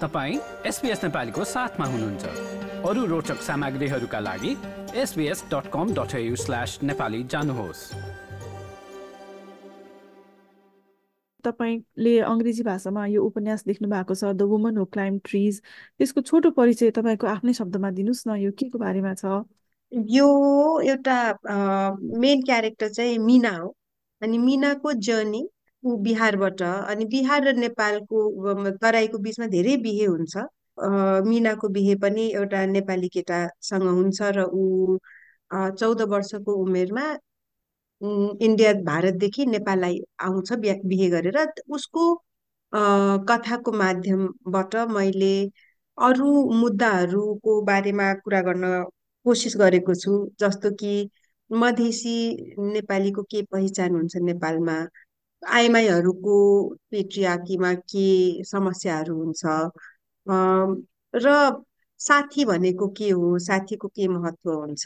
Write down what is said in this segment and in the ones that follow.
तपाईँ एसपिएस नेपालीको साथमा हुनुहुन्छ। अरू रोचक सामग्रीहरूका लागि SBS dot com dot slash Nepali जानुहोस्। तपाईँले अङ्ग्रेजी भाषामा यो उपन्यास लेख्नु भएको छ the woman who climb trees त्यसको छोटो परिचय तपाईँको आफ्नै शब्दमा दिनुहोस् न यो के को बारेमा छ? यो एउटा मेन क्यारेक्टर चाहिँ मिना हो। अनि मिनाको जर्नी बिहारबाट अनि बिहार र नेपालको तराईको बिचमा धेरै बिहे हुन्छ। मिनाको बिहे पनि एउटा नेपाली केटासँग हुन्छ र ऊ चौध वर्षको उमेरमा इन्डिया भारतदेखि नेपाललाई आउँछ बिहे गरेर। उसको कथाको माध्यमबाट मैले अरू मुद्दाहरूको बारेमा कुरा गर्न कोसिस गरेको छु। जस्तो कि मधेसी नेपालीको के पहिचान हुन्छ नेपालमा? आइमाईहरूको पेट्रियाकीमा के समस्याहरू हुन्छ? र साथी भनेको के हो? साथीको के महत्व हुन्छ?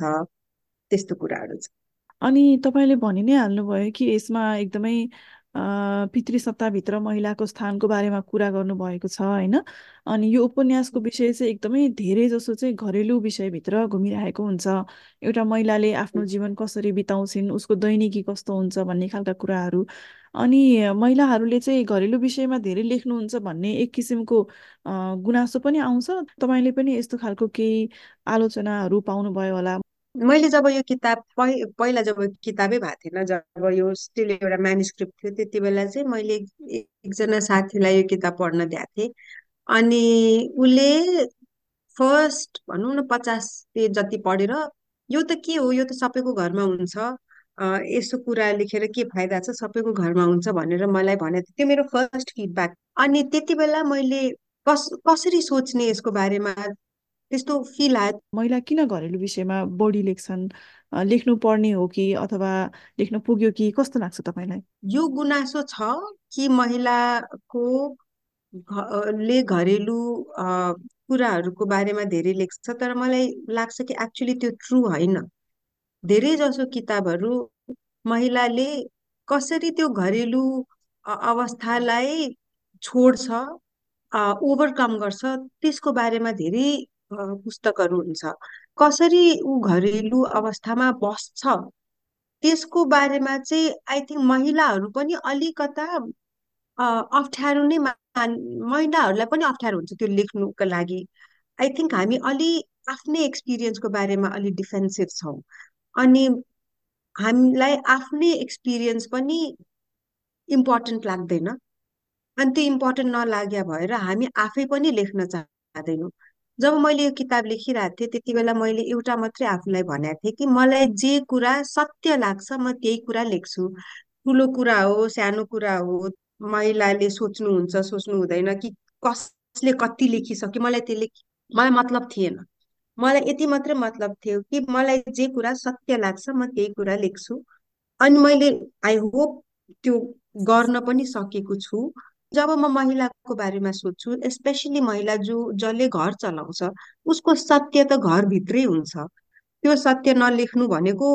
त्यस्तो कुराहरू छ। अनि तपाईँले भनि नै हाल्नुभयो कि यसमा एकदमै पितृसत्ताभित्र महिलाको स्थानको बारेमा कुरा गर्नुभएको छ होइन? अनि यो उपन्यासको विषय चाहिँ एकदमै धेरै जसो चाहिँ घरेलु विषयभित्र घुमिरहेको हुन्छ। एउटा महिलाले आफ्नो जीवन कसरी बिताउँछिन् उसको दैनिकी कस्तो हुन्छ भन्ने खालका कुराहरू। अनि महिलाहरूले चाहिँ घरेलु विषयमा धेरै लेख्नुहुन्छ भन्ने एक किसिमको गुनासो पनि आउँछ। तपाईँले पनि यस्तो खालको केही आलोचनाहरू पाउनुभयो होला? मैले जब यो किताब पहिला जब किताबै भएको थिएन जब यो स्टिल एउटा म्यानुस्क्रिप्ट थियो त्यति बेला चाहिँ मैले एकजना साथीलाई यो किताब पढ्न दिएको थिएँ। अनि उसले फर्स्ट भनौँ न पचास पेज जति पढेर यो त के हो? यो त सबैको घरमा हुन्छ। यसो कुरा लेखेर के फाइदा छ? सबैको घरमा हुन्छ भनेर मलाई थियो। त्यो मेरो फर्स्ट फिडब्याक। अनि त्यति बेला मैले कस कसरी सोच्ने यसको बारेमा? त्यस्तो फिल आयो। महिला किन घरेलु विषयमा बढी लेख्छन्? लेख्नु पर्ने हो कि अथवा लेख्न पुग्यो कि? कस्तो लाग्छ तपाईँलाई? यो गुनासो छ कि महिलाको ले घरेलु कुराहरूको बारेमा धेरै लेख्छ? तर मलाई लाग्छ कि एक्चुली त्यो ट्रु होइन। धेरै जसो किताबहरू महिलाले कसरी त्यो घरेलु अवस्थालाई छोड्छ ओभरकम गर्छ त्यसको बारेमा धेरै पुस्तकहरू हुन्छ। कसरी ऊ घरेलु अवस्थामा बस्छ? त्यसको बारेमा चाहिँ आई थिङ्क महिलाहरू पनि अलिकता अप्ठ्यारो नै महिलाहरूलाई पनि अप्ठ्यारो हुन्छ त्यो लेख्नुको लागि। आई थिङ्क हामी अलि आफ्नै एक्सपिरियन्सको बारेमा अलि डिफेन्सिभ छौँ। अनि हामीलाई आफ्नै एक्सपिरियन्स पनि इम्पोर्टेन्ट लाग्दैन। अनि त्यो इम्पोर्टेन्ट नलाग्या भएर हामी आफै पनि लेख्न चाहँदैनौँ। जब मैले यो किताब लेखिरहेको थिएँ त्यति बेला मैले एउटा मात्रै आफूलाई भनेको थिएँ कि मलाई जे कुरा सत्य लाग्छ म त्यही कुरा लेख्छु। ठुलो कुरा हो सानो कुरा हो महिलाले सोच्नुहुन्छ सोच्नु हुँदैन कि कसले कति लेखिसक्यो। मलाई त्यसले मलाई मतलब थिएन। मलाई यति मात्रै मतलब थियो कि मलाई जे कुरा सत्य लाग्छ म त्यही कुरा लेख्छु। अनि मैले आई होप त्यो गर्न पनि सकेको छु। जब म महिलाको बारेमा सोध्छु स्पेसली महिला जो जसले घर चलाउँछ उसको सत्य त घरभित्रै हुन्छ। त्यो सत्य नलेख्नु भनेको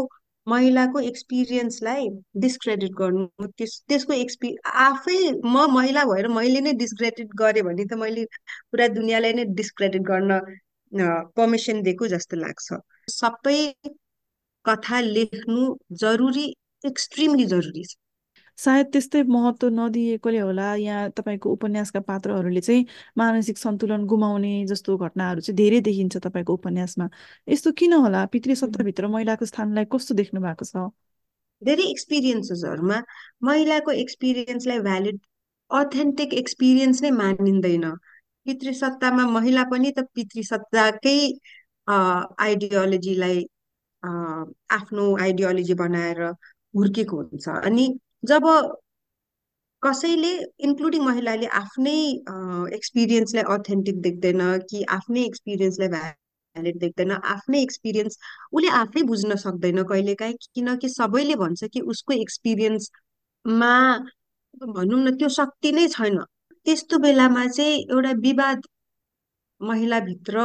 महिलाको एक्सपिरियन्सलाई डिस्क्रेडिट गर्नु त्यस त्यसको एक्सपि आफै म महिला भएर मैले नै डिस्क्रेडिट गरेँ भने त मैले पुरा दुनियाँलाई नै डिस्क्रेडिट गर्न पर्मिसन दिएको जस्तो लाग्छ। सबै कथा लेख्नु जरुरी एक्सट्रिमली जरुरी छ। सायद त्यस्तै महत्त्व नदिएकोले होला यहाँ तपाईँको उपन्यासका पात्रहरूले चाहिँ मानसिक सन्तुलन गुमाउने जस्तो घटनाहरू चाहिँ धेरै देखिन्छ तपाईँको उपन्यासमा। यस्तो किन होला? पितृसत्ताभित्र महिलाको स्थानलाई कस्तो देख्नु भएको छ? धेरै एक्सपिरियन्सेसहरूमा महिलाको एक्सपिरियन्सलाई भ्यालिड अथेन्टिक एक्सपिरियन्स नै मानिँदैन। पितृसत्तामा महिला पनि त पितृसत्ताकै आइडियोलोजीलाई आफ्नो आइडियोलोजी बनाएर हुर्केको हुन्छ। अनि जब कसैले इन्क्लुडिङ महिलाले आफ्नै एक्सपिरियन्सलाई अथेन्टिक देख्दैन कि आफ्नै एक्सपिरियन्सलाई भ्यालिड देख्दैन आफ्नै एक्सपिरियन्स उसले आफै बुझ्न सक्दैन कहिलेकाहीँ किनकि सबैले भन्छ कि उसको एक्सपिरियन्समा भनौँ न त्यो शक्ति नै छैन। त्यस्तो बेलामा चाहिँ एउटा विवाद महिलाभित्र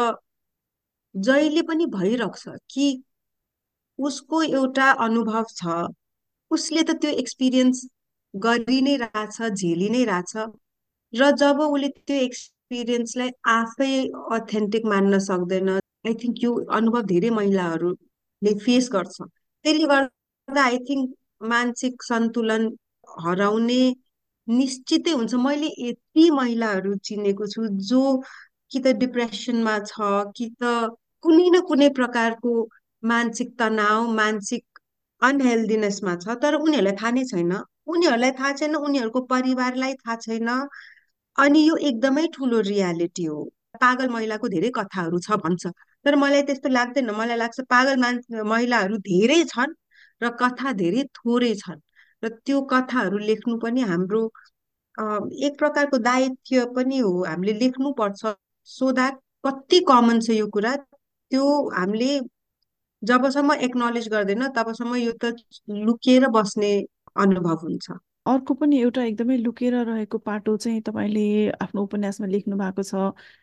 जहिले पनि भइरहन्छ कि उसको एउटा अनुभव छ। उसले त त्यो एक्सपिरियन्स गरि नै रहेछ झेलि नै रहेछ। र जब उसले त्यो एक्सपिरियन्सलाई आफै अथेन्टिक मान्न सक्दैन आई थिङ्क यो अनुभव धेरै महिलाहरूले फेस गर्छ। त्यसले गर्दा आई थिङ्क मानसिक सन्तुलन हराउने निश्चितै हुन्छ। मैले यति महिलाहरू चिनेको छु जो कि त डिप्रेसनमा छ कि त कुनै न कुनै प्रकारको मानसिक तनाव मानसिक अनहेल्दिनेसमा छ तर उनीहरूलाई थाहा नै छैन। उनीहरूलाई थाहा छैन उनीहरूको परिवारलाई थाहा छैन। अनि यो एकदमै ठुलो रियालिटी हो। पागल महिलाको धेरै कथाहरू छ भन्छ। तर मलाई त्यस्तो लाग्दैन। मलाई लाग्छ पागल मान महिलाहरू धेरै छन् र कथा धेरै थोरै छन्। र त्यो कथाहरू लेख्नु पनि हाम्रो एक प्रकारको दायित्व पनि हो। हामीले लेख्नु पर्छ। सो द्याट कति कमन छ यो कुरा त्यो हामीले जबसम्म एक्नोलेज गर्दैन तबसम्म यो त लुकिएर बस्ने अनुभव हुन्छ। अर्को पनि एउटा एकदमै लुकेर रहेको पाटो चाहिँ तपाईँले आफ्नो उपन्यासमा लेख्नु भएको छ।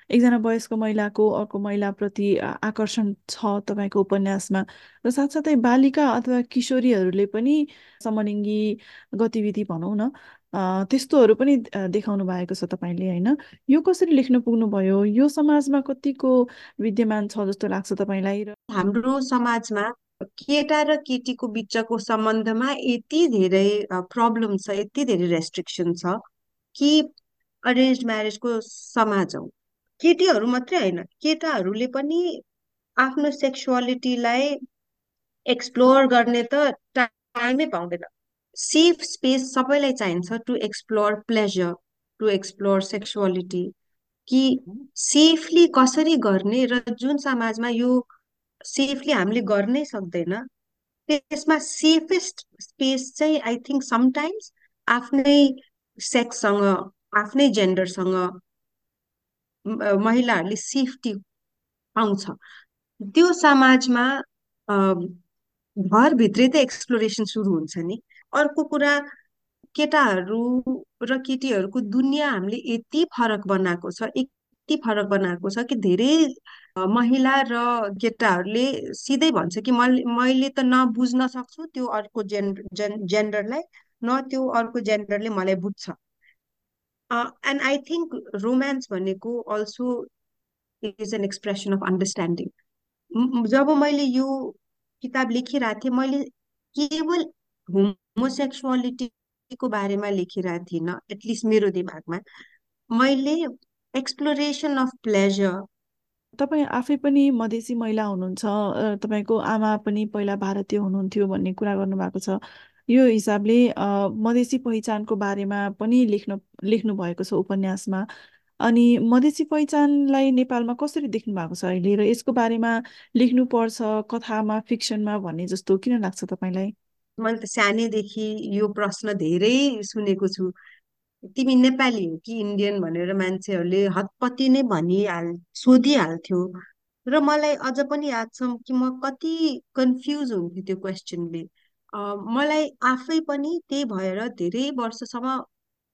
एकजना वयस्क महिलाको अर्को महिलाप्रति आकर्षण छ तपाईँको उपन्यासमा। र साथसाथै बालिका अथवा किशोरीहरूले पनि समलिङ्गी गतिविधि भनौँ न त्यस्तोहरू पनि देखाउनु भएको छ तपाईँले होइन? यो कसरी लेख्न पुग्नुभयो? यो समाजमा कतिको विद्यमान छ जस्तो लाग्छ तपाईँलाई र हाम्रो समाजमा केटा र केटीको बिचको सम्बन्धमा यति धेरै प्रब्लम छ यति धेरै रेस्ट्रिक्सन छ कि अरेन्ज म्यारेजको समाज हौ। केटीहरू मात्रै होइन केटाहरूले पनि आफ्नो सेक्सुअलिटीलाई एक्सप्लोर गर्ने त टाइमै पाउँदैन। सेफ स्पेस सबैलाई चाहिन्छ to explore pleasure to explore sexuality कि सेफली कसरी गर्ने र जुन समाजमा यो सेफली हामीले गर्नै सक्दैन त्यसमा सेफेस्ट स्पेस चाहिँ आई थिङ्क समटाइम्स आफ्नै सेक्ससँग आफ्नै जेन्डरसँग महिलाहरूले सेफ्टी पाउँछ। त्यो समाजमा घरभित्रै त एक्सप्लोरेसन सुरु हुन्छ नि। अर्को कुरा केटाहरू र केटीहरूको दुनियाँ हामीले यति फरक बनाएको छ यति फरक बनाएको छ कि धेरै महिला र केटाहरूले सिधै भन्छ कि मैले त न बुझ्न सक्छु त्यो अर्को जेन्डर जेन्डरलाई न त्यो अर्को जेन्डरले मलाई बुझ्छ। एन्ड आई थिङ्क रोमान्स भनेको also is an expression of understanding जब मैले यो किताब लेखिरहेको थिएँ मैले केवल होमोसेक्सुअलिटीको बारेमा लेखिरहेको थिइनँ एटलिस्ट मेरो दिमागमा मैले एक्सप्लोरेसन अफ प्लेजर तपाईँ आफै पनि मधेसी महिला हुनुहुन्छ तपाईँको आमा पनि पहिला भारतीय हुनुहुन्थ्यो भन्ने कुरा गर्नुभएको छ। यो हिसाबले मधेसी पहिचानको बारेमा पनि लेख्न लेख्नु भएको छ उपन्यासमा। अनि मधेसी पहिचानलाई नेपालमा कसरी देख्नु भएको छ अहिले? र यसको बारेमा लेख्नुपर्छ कथामा फिक्सनमा भन्ने जस्तो किन लाग्छ तपाईँलाई? मैले त सानैदेखि यो प्रश्न धेरै सुनेको छु। तिमी नेपाली हो कि इन्डियन भनेर मान्छेहरूले हतपति नै भनिहाल सोधिहाल्थ्यो। र मलाई अझ पनि याद छ कि म कति कन्फ्युज हुन्थ्यो त्यो क्वेसनले। मलाई आफै पनि त्यही भएर धेरै वर्षसम्म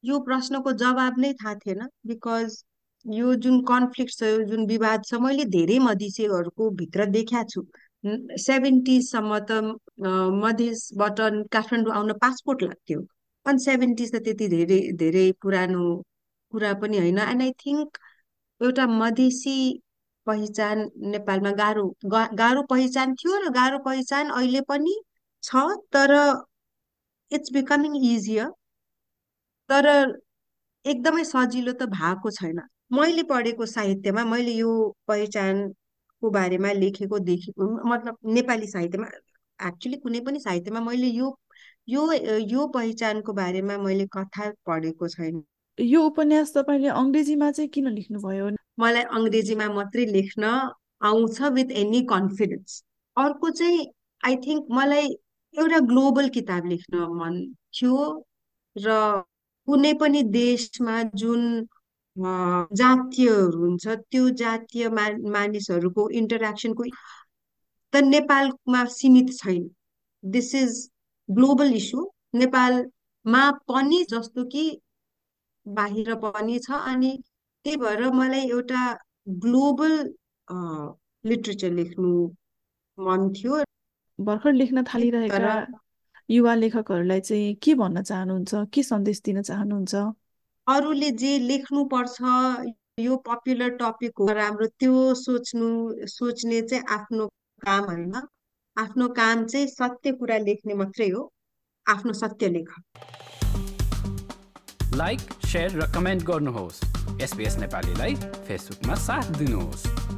यो प्रश्नको जवाब नै थाहा थिएन बिकज यो जुन कन्फ्लिक्ट छ यो जुन विवाद छ मैले धेरै मधेसीहरूको भित्र देखाएको छु। सेभेन्टिजसम्म त मधेसबाट काठमाडौँ आउन पासपोर्ट लाग्थ्यो। वान सेभेन्टिज त त्यति धेरै धेरै पुरानो कुरा पनि होइन। एन्ड आई थिङ्क एउटा मधेसी पहिचान नेपालमा गाह्रो गाह्रो पहिचान थियो र गाह्रो पहिचान अहिले पनि छ तर इट्स बिकमिङ इजियर तर एकदमै सजिलो त भएको छैन। मैले पढेको साहित्यमा मैले यो पहिचानको बारेमा लेखेको देखेको मतलब नेपाली साहित्यमा एक्चुली कुनै पनि साहित्यमा मैले यो यो यो पहिचानको बारेमा मैले कथा पढेको छैन। यो उपन्यास तपाईँले अङ्ग्रेजीमा चाहिँ किन लेख्नुभयो? मलाई अङ्ग्रेजीमा मात्रै लेख्न आउँछ विथ एनी कन्फिडेन्स अर्को चाहिँ आई थिङ्क मलाई एउटा ग्लोबल किताब लेख्न मन थियो र कुनै पनि देशमा जुन जातीयहरू हुन्छ त्यो जातीय मा मानिसहरूको इन्टरेक्सनको त नेपालमा सीमित छैन। दिस इज ग्लोबल इस्यु नेपालमा पनि जस्तो कि बाहिर पनि छ अनि त्यही भएर मलाई एउटा ग्लोबल लिट्रेचर लेख्नु मन थियो। भर्खर लेख्न थालिरहेका युवा लेखकहरूलाई चाहिँ के भन्न चाहनुहुन्छ के सन्देश दिन चाहनुहुन्छ? अरूले जे लेख्नुपर्छ यो पपुलर टपिक हो राम्रो त्यो सोच्नु सोच्ने चाहिँ आफ्नो काम होइन। आफ्नो काम चाहिँ सत्य कुरा लेख्ने मात्रै हो आफ्नो सत्य लेख लाइक र कमेन्ट गर्नुहोस्। एसपिएस नेपालीलाई फेसबुकमा साथ दिनुहोस्।